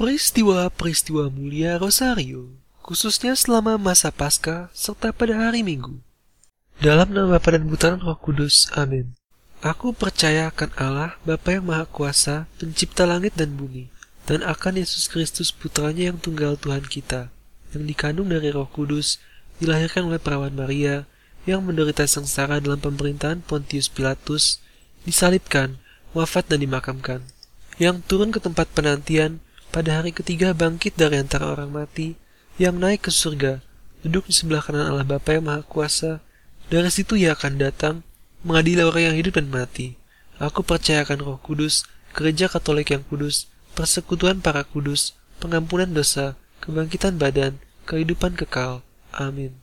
Peristiwa-peristiwa mulia Rosario, khususnya selama masa Paskah serta pada hari Minggu. Dalam nama Bapa dan Putra Roh Kudus, amin. Aku percaya akan Allah, Bapa yang Maha Kuasa, pencipta langit dan bumi, dan akan Yesus Kristus putranya yang tunggal Tuhan kita, yang dikandung dari Roh Kudus, dilahirkan oleh perawan Maria, yang menderita sengsara dalam pemerintahan Pontius Pilatus, disalibkan, wafat dan dimakamkan, yang turun ke tempat penantian, pada hari ketiga bangkit dari antara orang mati, yang naik ke surga, duduk di sebelah kanan Allah Bapa yang Maha Kuasa, dari situ ia akan datang, mengadili orang yang hidup dan mati. Aku percayakan roh kudus, gereja katolik yang kudus, persekutuan para kudus, pengampunan dosa, kebangkitan badan, kehidupan kekal. Amin.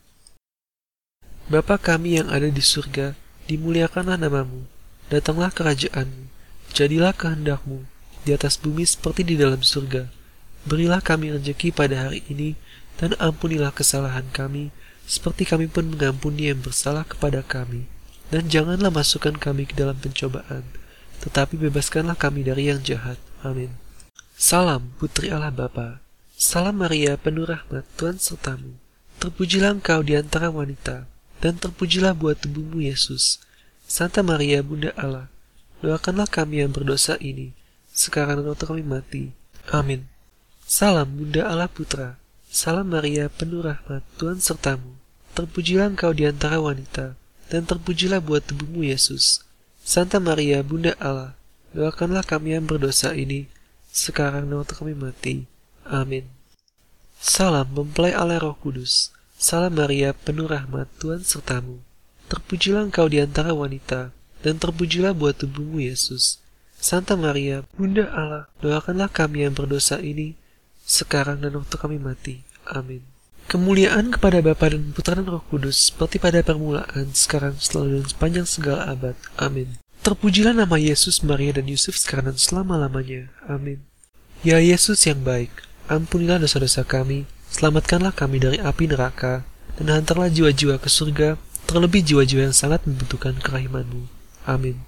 Bapa kami yang ada di surga, dimuliakanlah namamu, datanglah kerajaanmu, jadilah kehendakmu, di atas bumi seperti di dalam surga. Berilah kami rezeki pada hari ini, dan ampunilah kesalahan kami, seperti kami pun mengampuni yang bersalah kepada kami. Dan janganlah masukkan kami ke dalam pencobaan, tetapi bebaskanlah kami dari yang jahat. Amin. Salam, Putri Allah Bapa. Salam Maria, penuh rahmat, Tuhan sertamu. Terpujilah engkau di antara wanita, dan terpujilah buat tubuhmu Yesus. Santa Maria, Bunda Allah, doakanlah kami yang berdosa ini, sekarang dan waktu kami mati. Amin. Salam, Bunda Allah Putra. Salam Maria, penuh rahmat, Tuhan sertamu. Terpujilah engkau di antara wanita, dan terpujilah buat tubuhmu Yesus. Santa Maria, Bunda Allah, doakanlah kami yang berdosa ini, sekarang dan waktu kami mati. Amin. Salam mempelai Allah Roh Kudus. Salam Maria, penuh rahmat, Tuhan sertamu. Terpujilah engkau di antara wanita, dan terpujilah buat tubuhmu Yesus. Santa Maria, Bunda Allah, doakanlah kami yang berdosa ini, sekarang dan waktu kami mati. Amin. Kemuliaan kepada Bapa dan Putra dan Roh Kudus, seperti pada permulaan, sekarang, selalu, dan sepanjang segala abad. Amin. Terpujilah nama Yesus, Maria, dan Yusuf sekarang dan selama-lamanya. Amin. Ya Yesus yang baik, ampunilah dosa-dosa kami, selamatkanlah kami dari api neraka, dan hantarlah jiwa-jiwa ke surga, terlebih jiwa-jiwa yang sangat membutuhkan kerahimanmu. Amin.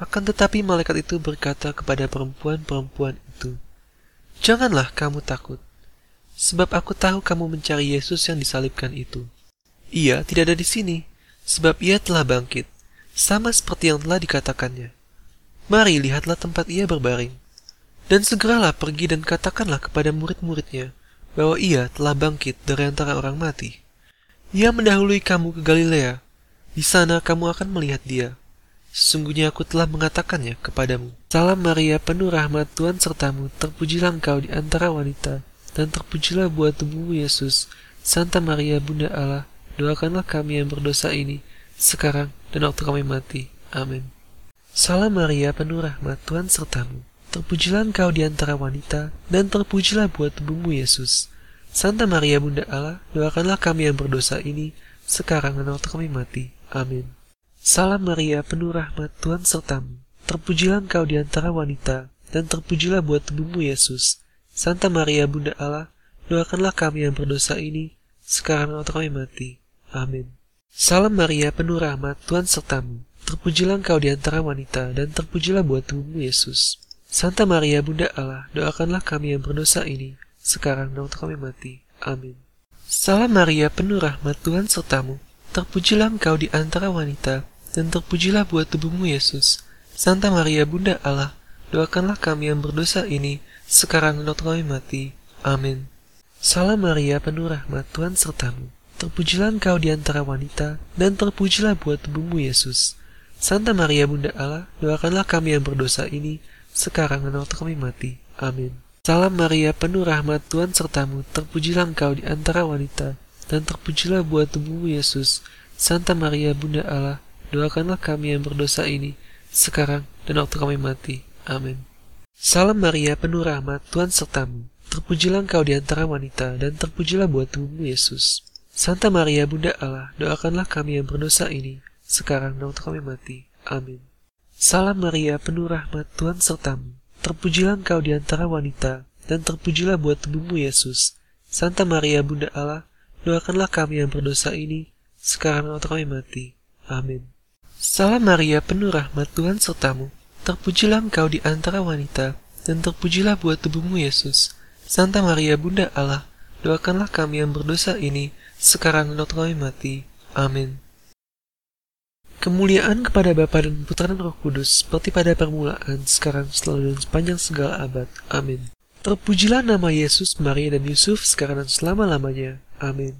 Akan tetapi malaikat itu berkata kepada perempuan-perempuan itu, Janganlah kamu takut sebab aku tahu kamu mencari Yesus yang disalibkan itu. Ia tidak ada di sini, sebab ia telah bangkit, sama seperti yang telah dikatakannya. Mari lihatlah tempat ia berbaring. Dan segeralah pergi dan katakanlah kepada murid-muridnya bahwa ia telah bangkit dari antara orang mati. Ia mendahului kamu ke Galilea. Di sana kamu akan melihat dia. Sesungguhnya aku telah mengatakannya kepadamu. Salam Maria, penuh rahmat Tuhan sertamu, terpujilah engkau di antara wanita, dan terpujilah buat tubuhmu Yesus. Santa Maria Bunda Allah, doakanlah kami yang berdosa ini, sekarang dan waktu kami mati. Amin. Salam Maria, penuh rahmat, Tuhan sertamu. Terpujilah engkau di antara wanita, dan terpujilah buat tubuhmu Yesus. Santa Maria Bunda Allah, doakanlah kami yang berdosa ini, sekarang dan waktu kami mati. Amin. Salam Maria, penuh rahmat, Tuhan sertamu. Terpujilah engkau di antara wanita, dan terpujilah buat tubuhmu Yesus. Santa Maria Bunda Allah, doakanlah kami yang berdosa ini, sekarang atau kami mati. Amin. Salam Maria, penuh rahmat, Tuhan sertamu. Terpujilah engkau di antara wanita, dan terpujilah buat tubuhmu Yesus. Santa Maria Bunda Allah, doakanlah kami yang berdosa ini, sekarang dan waktu kami mati. Amin. Salam Maria, penuh rahmat, Tuhan sertamu. Terpujilah engkau di antara wanita, dan terpujilah buat tubuhmu Yesus. Santa Maria Bunda Allah, doakanlah kami yang berdosa ini, sekarang dan kami mati. Amin. Salam Maria, penuh rahmat, Tuhan sertamu. Terpujilah engkau di antara wanita, dan terpujilah buat tubuhmu Yesus. Santa Maria Bunda Allah, doakanlah kami yang berdosa ini, sekarang dan waktu kami mati. Amin. Salam Maria, penuh rahmat, Tuhan sertamu, terpujilah engkau di antara wanita, dan terpujilah buat tubuhmu Yesus. Santa Maria Bunda Allah, doakanlah kami yang berdosa ini, sekarang dan waktu kami mati. Amin. Salam Maria, penuh rahmat, Tuhan sertamu. terpujilah engkau di antara wanita, dan terpujilah buah tubuhmu, Yesus. Santa Maria, Bunda Allah, doakanlah kami yang berdosa ini, sekarang dan waktu kami mati. Amin. Salam Maria, penuh rahmat, Tuhan sertamu. Terpujilah engkau di antara wanita, dan terpujilah buah tubuhmu, Yesus. Santa Maria, Bunda Allah, doakanlah kami yang berdosa ini, sekarang waktu kami mati. Amin. Salam Maria, penuh rahmat, Tuhan sertamu. Terpujilah engkau di antara wanita, dan terpujilah buah tubuhmu, Yesus. Santa Maria, Bunda Allah, doakanlah kami yang berdosa ini, sekarang dan waktu kami mati. Amin. Kemuliaan kepada Bapa dan Putra dan Roh Kudus, seperti pada permulaan, sekarang, selalu, dan sepanjang segala abad. Amin. Terpujilah nama Yesus, Maria, dan Yusuf, sekarang dan selama-lamanya. Amin.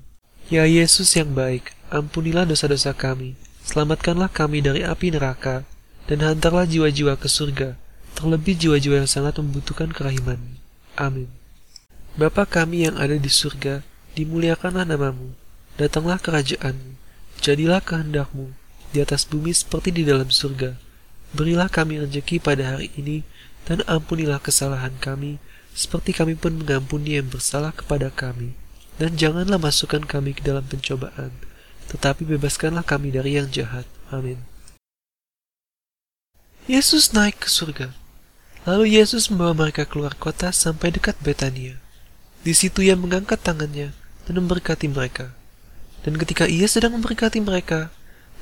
Ya Yesus yang baik, ampunilah dosa-dosa kami, selamatkanlah kami dari api neraka, dan hantarlah jiwa-jiwa ke surga, terlebih jiwa-jiwa yang sangat membutuhkan kerahiman. Amin. Bapa kami yang ada di surga, dimuliakanlah namamu, datanglah kerajaanmu, jadilah kehendakmu, di atas bumi seperti di dalam surga. Berilah kami rezeki pada hari ini, dan ampunilah kesalahan kami, seperti kami pun mengampuni yang bersalah kepada kami. Dan janganlah masukkan kami ke dalam pencobaan, tetapi bebaskanlah kami dari yang jahat. Amin. Yesus naik ke surga. Lalu Yesus membawa mereka keluar kota sampai dekat Betania. Di situ ia mengangkat tangannya dan memberkati mereka. Dan ketika ia sedang memberkati mereka,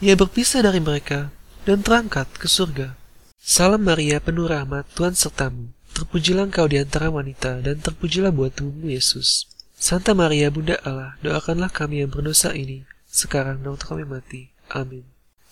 ia berpisah dari mereka dan terangkat ke surga. Salam Maria, penuh rahmat, Tuhan sertamu. Terpujilah engkau di antara wanita, dan terpujilah buah tubuhmu, Yesus. Santa Maria, Bunda Allah, doakanlah kami yang berdosa ini, sekarang dan waktu kami mati. Amin.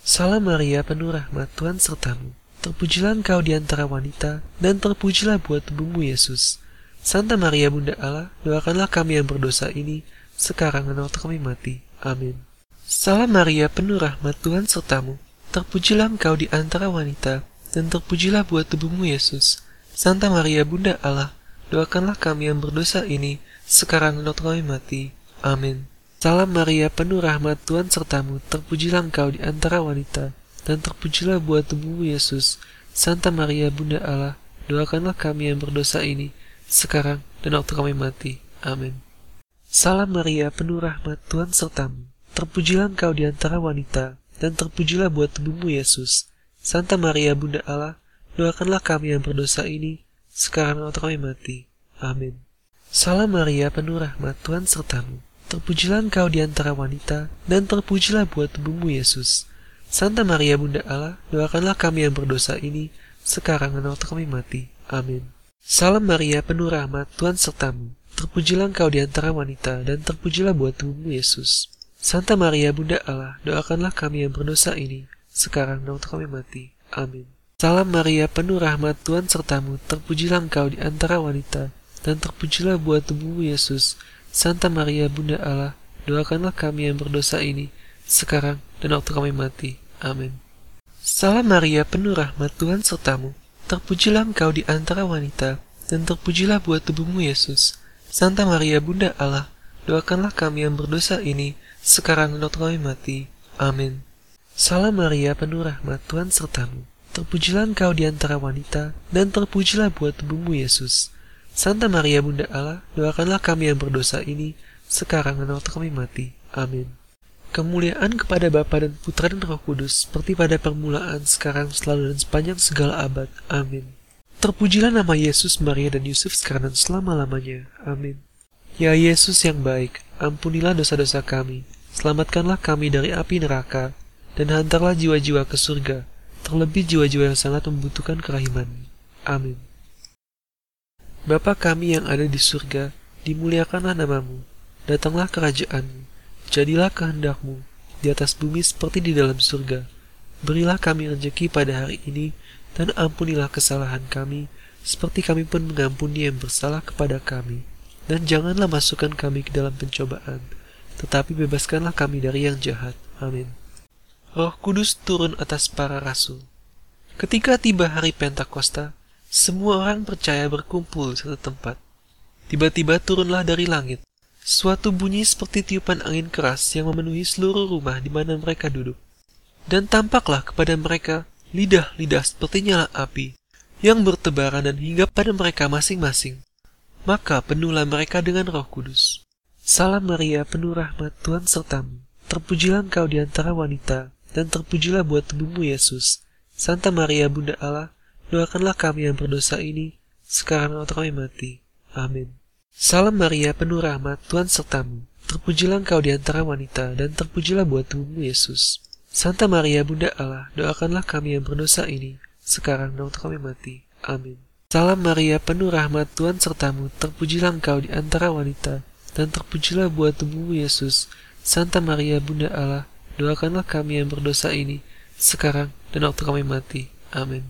Salam Maria, penuh rahmat, Tuhan sertamu. Terpujilah engkau di antara wanita, dan terpujilah buah tubuhmu, Yesus. Santa Maria, Bunda Allah, doakanlah kami yang berdosa ini, sekarang dan waktu kami mati. Amin. Salam Maria, penuh rahmat Tuhan sertamu. Terpujilah engkau di antara wanita, dan terpujilah buah tubuhmu Yesus. Santa Maria, Bunda Allah, doakanlah kami yang berdosa ini, sekarang dan kami mati. Amin. Salam Maria, penuh rahmat Tuhan sertamu. Terpujilah engkau di antara wanita, dan terpujilah buah tubuhmu Yesus. Santa Maria, Bunda Allah, doakanlah kami yang berdosa ini, sekarang dan waktu kami mati. Amin. Salam Maria, penuh rahmat Tuhan sertamu. Terpujilah engkau di antara wanita, dan terpujilah buat tubuhmu Yesus. Santa Maria Bunda Allah, doakanlah kami yang berdosa ini, sekarang waktu kami mati. Amin. Salam Maria, penuh rahmat, Tuhan sertamu. Terpujilah engkau di antara wanita, dan terpujilah buat tubuhmu Yesus. Santa Maria Bunda Allah, doakanlah kami yang berdosa ini, sekarang dan waktu kami mati. Amin. Salam Maria, penuh rahmat, Tuhan sertamu. Terpujilah engkau di antara wanita, dan terpujilah buat tubuhmu Yesus. Santa Maria Bunda Allah, doakanlah kami yang berdosa ini, sekarang dan waktu kami mati. Amin. Salam Maria, penuh rahmat Tuhan sertamu, terpujilah engkau di antara wanita, dan terpujilah buah tubuhmu Yesus. Santa Maria Bunda Allah, doakanlah kami yang berdosa ini, sekarang dan waktu kami mati. Amin. Salam Maria, penuh rahmat Tuhan sertamu, terpujilah engkau di antara wanita, dan terpujilah buah tubuhmu Yesus. Santa Maria Bunda Allah, doakanlah kami yang berdosa ini, sekarang dan waktu kami mati. Amin. Salam Maria, penuh rahmat, Tuhan sertamu. Terpujilah engkau di antara wanita, dan terpujilah buat tubuhmu Yesus. Santa Maria Bunda Allah, doakanlah kami yang berdosa ini, sekarang dan waktu kami mati. Amin. Kemuliaan kepada Bapa dan Putra dan Roh Kudus, seperti pada permulaan, sekarang, selalu, dan sepanjang segala abad. Amin. Terpujilah nama Yesus, Maria, dan Yusuf sekarang dan selama-lamanya. Amin. Ya Yesus yang baik, ampunilah dosa-dosa kami, Selamatkanlah kami dari api neraka, dan hantarlah jiwa-jiwa ke surga, terlebih jiwa-jiwa yang sangat membutuhkan kerahiman. Amin. Bapa kami yang ada di surga, dimuliakanlah namamu, datanglah kerajaanmu, jadilah kehendakmu, di atas bumi seperti di dalam surga. Berilah kami rezeki pada hari ini, dan ampunilah kesalahan kami, seperti kami pun mengampuni yang bersalah kepada kami. Dan janganlah masukkan kami ke dalam pencobaan, tetapi bebaskanlah kami dari yang jahat. Amin. Roh Kudus turun atas para rasul. Ketika tiba hari Pentakosta, semua orang percaya berkumpul di satu tempat. Tiba-tiba turunlah dari langit suatu bunyi seperti tiupan angin keras yang memenuhi seluruh rumah di mana mereka duduk. Dan tampaklah kepada mereka lidah-lidah seperti nyala api yang bertebaran dan hingga pada mereka masing-masing. maka penuhlah mereka dengan roh kudus. Salam Maria, penuh rahmat Tuhan sertamu. Terpujilah engkau di antara wanita, dan terpujilah buat tubuhmu Yesus. Santa Maria, Bunda Allah, doakanlah kami yang berdosa ini, sekarang waktu kami mati. Amin. Salam Maria, penuh rahmat Tuhan sertamu. Terpujilah engkau di antara wanita, dan terpujilah buat tubuhmu Yesus. Santa Maria, Bunda Allah, doakanlah kami yang berdosa ini, sekarang dan waktu kami mati. Amin. Salam Maria, penuh rahmat Tuhan sertamu, terpujilah engkau di antara wanita, dan terpujilah buat tubuhmu Yesus. Santa Maria, Bunda Allah, doakanlah kami yang berdosa ini, sekarang dan waktu kami mati. Amin.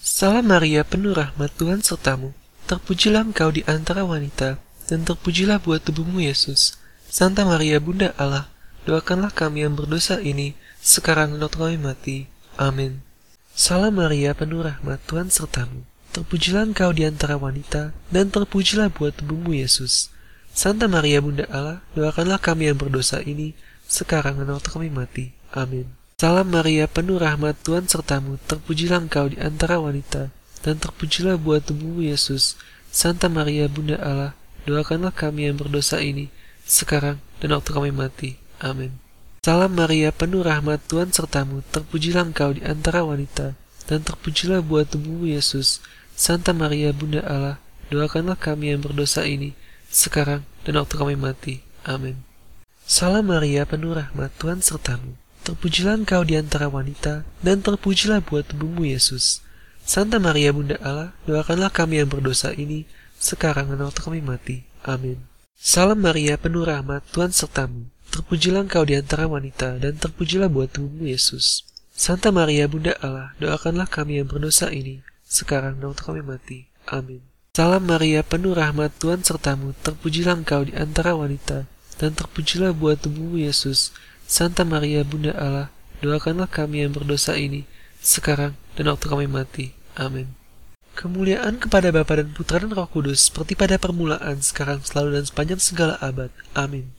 Salam Maria, penuh rahmat Tuhan sertamu, terpujilah engkau di antara wanita, dan terpujilah buat tubuhmu Yesus. Santa Maria, Bunda Allah, doakanlah kami yang berdosa ini, sekarang dan waktu kami mati. Amin. Salam Maria, penuh rahmat Tuhan sertamu, Terpujilah engkau di antara wanita, dan terpujilah buat tubuhmu Yesus. Santa Maria Bunda Allah, doakanlah kami yang berdosa ini, sekarang dan waktu kami mati. Amin. Salam Maria, penuh rahmat Tuhan sertamu, terpujilah engkau di antara wanita, dan terpujilah buat tubuhmu Yesus. Santa Maria Bunda Allah, doakanlah kami yang berdosa ini, sekarang dan waktu kami mati. Amin. Salam Maria, penuh rahmat Tuhan sertamu, terpujilah engkau di antara wanita, dan terpujilah buat tubuhmu Yesus. Santa Maria Bunda Allah, doakanlah kami yang berdosa ini, sekarang dan waktu kami mati. Amin. Salam Maria, penuh rahmat Tuhan sertamu. Terpujilah engkau di antara wanita, dan terpujilah buat tubuhmu Yesus. Santa Maria Bunda Allah, doakanlah kami yang berdosa ini, sekarang dan waktu kami mati. Amin. Salam Maria, penuh rahmat Tuhan sertamu. Terpujilah engkau di antara wanita, dan terpujilah buat tubuhmu Yesus. Santa Maria Bunda Allah, doakanlah kami yang berdosa ini, sekarang dan waktu kami mati. Amin. Salam Maria, penuh rahmat Tuhan sertamu, terpujilah engkau di antara wanita, dan terpujilah buat tubuhmu Yesus. Santa Maria, Bunda Allah, doakanlah kami yang berdosa ini, sekarang dan waktu kami mati. Amin. Kemuliaan kepada Bapa dan Putra dan Roh Kudus, seperti pada permulaan, sekarang, selalu, dan sepanjang segala abad. Amin.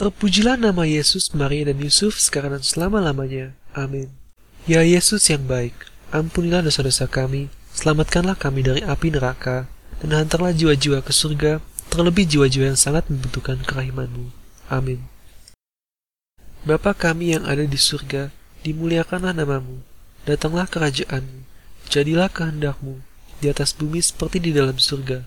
Terpujilah nama Yesus, Maria, dan Yusuf, sekarang dan selama-lamanya. Amin. Ya Yesus yang baik, ampunilah dosa-dosa kami, Selamatkanlah kami dari api neraka, dan hantarlah jiwa-jiwa ke surga, terlebih jiwa-jiwa yang sangat membutuhkan kerahimanmu. Amin. Bapa kami yang ada di surga, dimuliakanlah namamu, datanglah kerajaanmu, jadilah kehendakmu, di atas bumi seperti di dalam surga.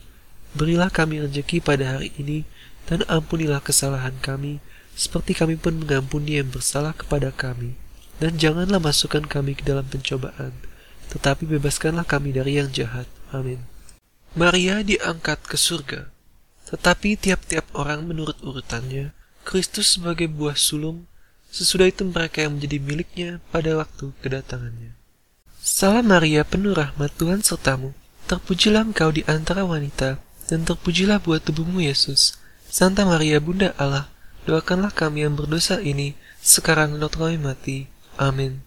Berilah kami rezeki pada hari ini, dan ampunilah kesalahan kami, seperti kami pun mengampuni yang bersalah kepada kami. Dan janganlah masukkan kami ke dalam pencobaan, tetapi bebaskanlah kami dari yang jahat. Amin. Maria diangkat ke surga, tetapi tiap-tiap orang menurut urutannya, Kristus sebagai buah sulung, sesudah itu mereka yang menjadi miliknya pada waktu kedatangannya. Salam Maria, penuh rahmat Tuhan sertamu, terpujilah engkau di antara wanita, dan terpujilah buah tubuhmu Yesus. Santa Maria, Bunda Allah, doakanlah kami yang berdosa ini, sekarang dan kami mati. Amin.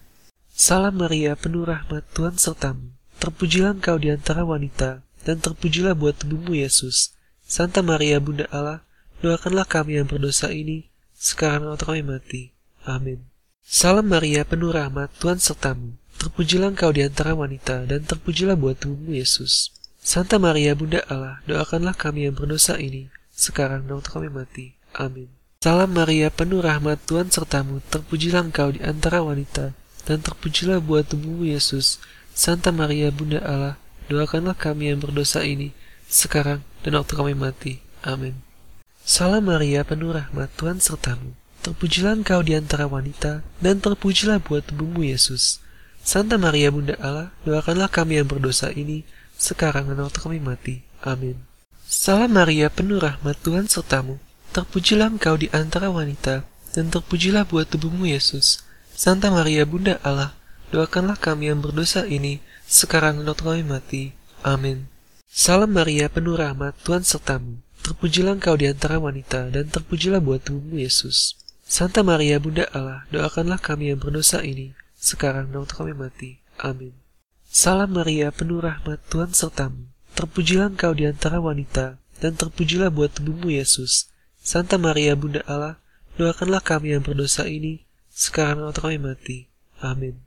Salam Maria, penuh rahmat Tuhan sertamu. Terpujilah engkau di antara wanita, dan terpujilah buat tubuhmu Yesus. Santa Maria, Bunda Allah, doakanlah kami yang berdosa ini, sekarang waktu kami mati. Amin. Salam Maria, penuh rahmat Tuhan sertamu. Terpujilah engkau di antara wanita, dan terpujilah buat tubuhmu Yesus. Santa Maria, Bunda Allah, doakanlah kami yang berdosa ini, sekarang dan kami mati. Amin. Salam Maria, penuh rahmat Tuhan sertamu. Terpujilah engkau di antara wanita, dan terpujilah buat tubuhmu Yesus. Santa Maria Bunda Allah, doakanlah kami yang berdosa ini, sekarang dan waktu kami mati. Amin. Salam Maria, penuh rahmat Tuhan sertamu. Terpujilah engkau di antara wanita, dan terpujilah buat tubuhmu Yesus. Santa Maria Bunda Allah, doakanlah kami yang berdosa ini, sekarang dan waktu kami mati. Amin. Salam Maria, penuh rahmat Tuhan sertamu. Terpujilah engkau di antara wanita, dan terpujilah buat tubuhmu Yesus. Santa Maria Bunda Allah, doakanlah kami yang berdosa ini, sekarang dan waktu kami mati. Amin. Salam Maria, penuh rahmat, Tuhan sertamu. Terpujilah engkau di antara wanita, dan terpujilah buat tubuhmu Yesus. Santa Maria Bunda Allah, doakanlah kami yang berdosa ini, sekarang dan waktu kami mati. Amin. Salam Maria, penuh rahmat, Tuhan sertamu. Terpujilah engkau di antara wanita, dan terpujilah buat tubuhmu Yesus. Santa Maria Bunda Allah, doakanlah kami yang berdosa ini, sekarang waktu kami mati. Amin.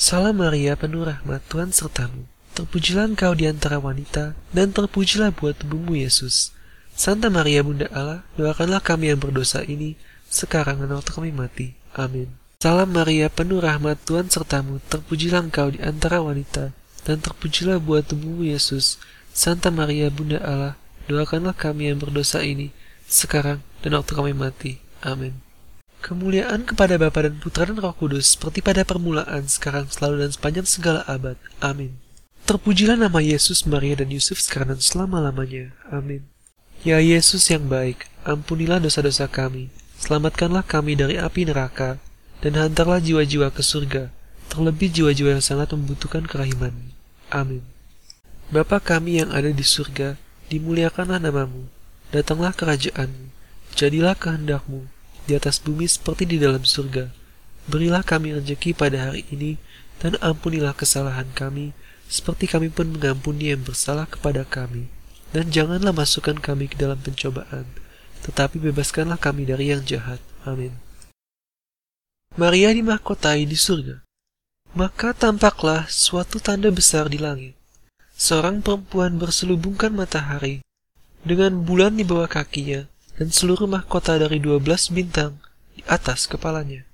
Salam Maria, penuh rahmat Tuhan sertamu. Terpujilah engkau di antara wanita, dan terpujilah buat tubuhmu Yesus. Santa Maria Bunda Allah, doakanlah kami yang berdosa ini, sekarang dan waktu kami mati. Amin. Salam Maria, penuh rahmat Tuhan sertamu, terpujilah engkau di antara wanita, dan terpujilah buah tubuhmu Yesus. Santa Maria Bunda Allah, doakanlah kami yang berdosa ini, sekarang dan waktu kami mati. Amin. Kemuliaan kepada Bapa dan Putra dan Roh Kudus, seperti pada permulaan, sekarang, selalu, dan sepanjang segala abad. Amin. Terpujilah nama Yesus, Maria, dan Yusuf sekarang dan selama-lamanya. Amin. Ya Yesus yang baik, ampunilah dosa-dosa kami, selamatkanlah kami dari api neraka, dan hantarlah jiwa-jiwa ke surga, terlebih jiwa-jiwa yang sangat membutuhkan kerahiman. Amin. Bapa kami yang ada di surga, dimuliakanlah namamu, datanglah kerajaanmu, jadilah kehendakmu, di atas bumi seperti di dalam surga. Berilah kami rezeki pada hari ini, dan ampunilah kesalahan kami, seperti kami pun mengampuni yang bersalah kepada kami dan janganlah masukkan kami ke dalam pencobaan, tetapi bebaskanlah kami dari yang jahat. Amin. Maria dimahkotai di surga. Maka tampaklah suatu tanda besar di langit. Seorang perempuan berselubungkan matahari, dengan bulan di bawah kakinya, dan seluruh mahkota dari dua belas bintang di atas kepalanya.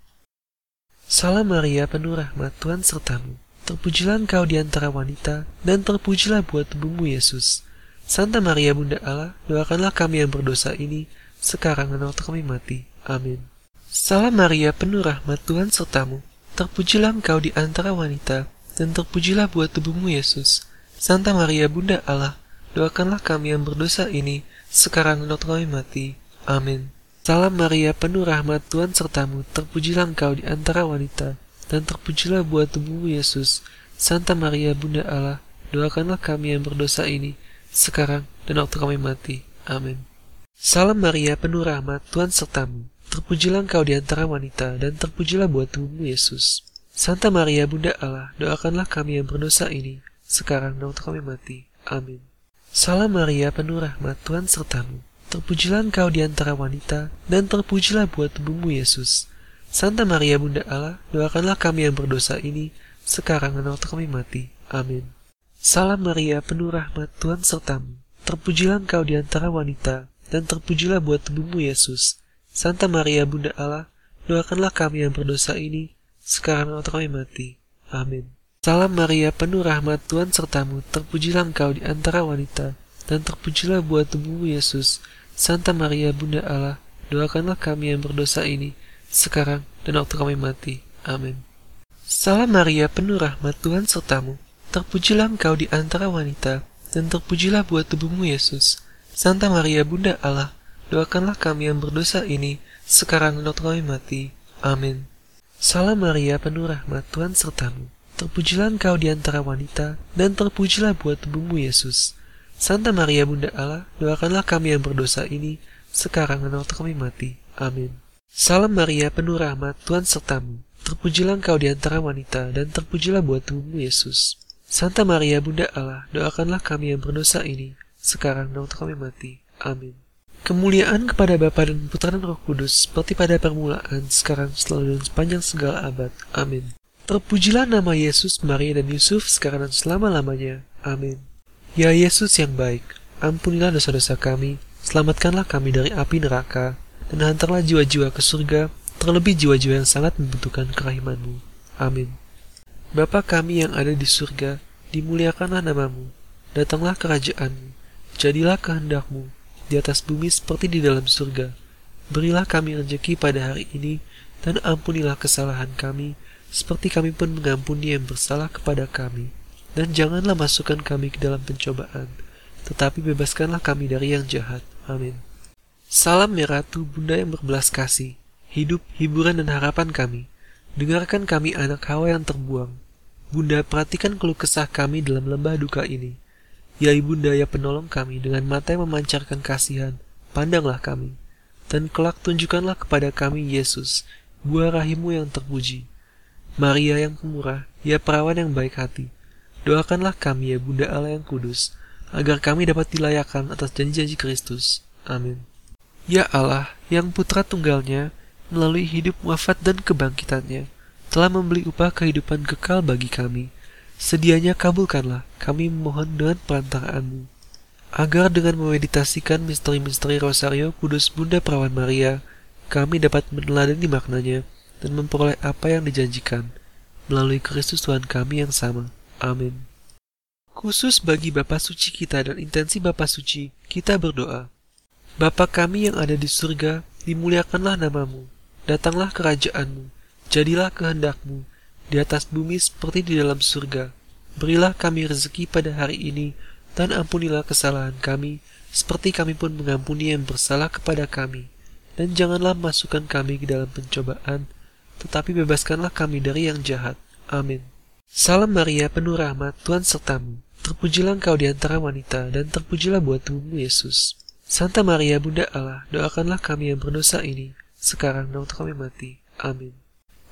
Salam Maria, penuh rahmat Tuhan sertamu. Terpujilah engkau di antara wanita, dan terpujilah buat tubuhmu Yesus. Santa Maria Bunda Allah, doakanlah kami yang berdosa ini, sekarang dan waktu kami mati. Amin. Salam Maria, penuh rahmat Tuhan sertamu. Terpujilah engkau di antara wanita, dan terpujilah buat tubuhmu Yesus. Santa Maria Bunda Allah, doakanlah kami yang berdosa ini, sekarang dan waktu kami mati. Amin. Salam Maria, penuh rahmat Tuhan sertamu. Terpujilah engkau di antara wanita, dan terpujilah buat tubuhmu Yesus. Santa Maria Bunda Allah, doakanlah kami yang berdosa ini, sekarang dan waktu kami mati. Amin. Salam Maria, penuh rahmat, Tuhan sertamu. Terpujilah engkau di antara wanita, dan terpujilah buat tubuhmu Yesus. Santa Maria, Bunda Allah, doakanlah kami yang berdosa ini, sekarang dan waktu kami mati. Amin. Salam Maria, penuh rahmat, Tuhan sertamu. Terpujilah engkau di antara wanita, dan terpujilah buat tubuhmu Yesus. Santa Maria, Bunda Allah, doakanlah kami yang berdosa ini, sekarang dan waktu kami mati. Amin. Salam Maria, penuh rahmat Tuhan sertamu. Terpujilah engkau di antara wanita, dan terpujilah buat tubuhmu Yesus. Santa Maria, Bunda Allah, doakanlah kami yang berdosa ini, sekarang waktu kami mati. Amin. Salam Maria, penuh rahmat Tuhan sertamu. Terpujilah engkau di antara wanita, dan terpujilah buat tubuhmu Yesus. Santa Maria, Bunda Allah, doakanlah kami yang berdosa ini, sekarang dan waktu kami mati. Amin. Salam Maria, penuh rahmat Tuhan sertamu. Terpujilah engkau di antara wanita, dan terpujilah buat tubuhmu Yesus. Santa Maria Bunda Allah, doakanlah kami yang berdosa ini, sekarang dan waktu kami mati. Amin. Salam Maria, penuh rahmat Tuhan sertamu. Terpujilah engkau di antara wanita, dan terpujilah buat tubuhmu Yesus. Santa Maria Bunda Allah, doakanlah kami yang berdosa ini, sekarang dan waktu kami mati. Amin. Salam Maria, penuh rahmat Tuhan sertamu. Terpujilah engkau di antara wanita, dan terpujilah buat tubuhmu Yesus. Santa Maria Bunda Allah, doakanlah kami yang berdosa ini, sekarang dan waktu kami mati. Amin. Kemuliaan kepada Bapa dan Putra dan Roh Kudus, seperti pada permulaan, sekarang, selalu, dan sepanjang segala abad. Amin. Terpujilah nama Yesus, Maria, dan Yusuf, sekarang dan selama-lamanya. Amin. Ya Yesus yang baik, ampunilah dosa-dosa kami, selamatkanlah kami dari api neraka, dan hantarlah jiwa-jiwa ke surga, terlebih jiwa-jiwa yang sangat membutuhkan kerahimanmu. Amin. Bapa kami yang ada di surga, dimuliakanlah namamu, datanglah kerajaanmu, jadilah kehendakmu, di atas bumi seperti di dalam surga. Berilah kami rezeki pada hari ini, dan ampunilah kesalahan kami, seperti kami pun mengampuni yang bersalah kepada kami. Dan janganlah masukkan kami ke dalam pencobaan, tetapi bebaskanlah kami dari yang jahat. Amin. Salam ya Ratu, Bunda yang berbelas kasih, hidup, hiburan, dan harapan kami. Dengarkan kami anak Hawa yang terbuang. Bunda, perhatikan keluh kesah kami dalam lembah duka ini. Ya Ibunda ya penolong kami dengan mata yang memancarkan kasihan, pandanglah kami. Dan kelak tunjukkanlah kepada kami Yesus, buah rahimu yang terpuji. Maria yang pemurah, ya perawan yang baik hati. Doakanlah kami ya Bunda Allah yang kudus, agar kami dapat dilayakan atas janji-janji Kristus. Amin. Ya Allah, yang putra tunggalnya, melalui hidup wafat dan kebangkitannya, telah membeli upah kehidupan kekal bagi kami. Sedianya kabulkanlah, kami memohon dengan perantaraanmu. agar dengan memeditasikan misteri-misteri Rosario Kudus Bunda Perawan Maria, kami dapat meneladani maknanya dan memperoleh apa yang dijanjikan melalui Kristus Tuhan kami yang sama. Amin. Khusus bagi Bapa Suci kita dan intensi Bapa Suci, kita berdoa. Bapa kami yang ada di surga, dimuliakanlah namamu, datanglah kerajaanmu, jadilah kehendakmu, di atas bumi seperti di dalam surga. Berilah kami rezeki pada hari ini, dan ampunilah kesalahan kami, seperti kami pun mengampuni yang bersalah kepada kami. Dan janganlah masukkan kami ke dalam pencobaan, tetapi bebaskanlah kami dari yang jahat. Amin. Salam Maria, penuh rahmat, Tuhan sertamu. Terpujilah engkau di antara wanita, dan terpujilah buat tubuhmu Yesus. Santa Maria, Bunda Allah, doakanlah kami yang berdosa ini, sekarang dan waktu kami mati. Amin.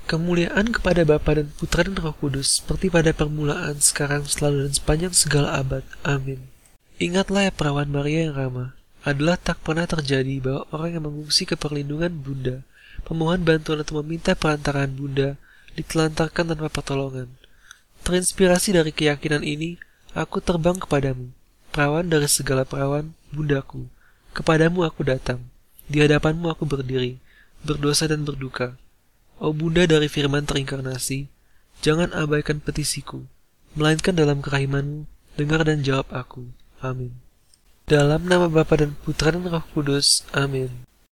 Kemuliaan kepada Bapa dan Putra dan Roh Kudus, seperti pada permulaan, sekarang, selalu, dan sepanjang segala abad. Amin. Ingatlah ya perawan Maria yang ramah, adalah tak pernah terjadi bahwa orang yang mengungsi ke perlindungan Bunda, pemohon bantuan atau meminta perantaraan Bunda, ditelantarkan tanpa pertolongan. Terinspirasi dari keyakinan ini, aku terbang kepadamu, perawan dari segala perawan, Bundaku. Kepadamu aku datang, di hadapanmu aku berdiri, berdosa dan berduka. Oh Bunda dari firman terinkarnasi, jangan abaikan petisiku, melainkan dalam kerahimanmu, dengar dan jawab aku. Amin. Dalam nama Bapa dan Putra dan Roh Kudus. Amin.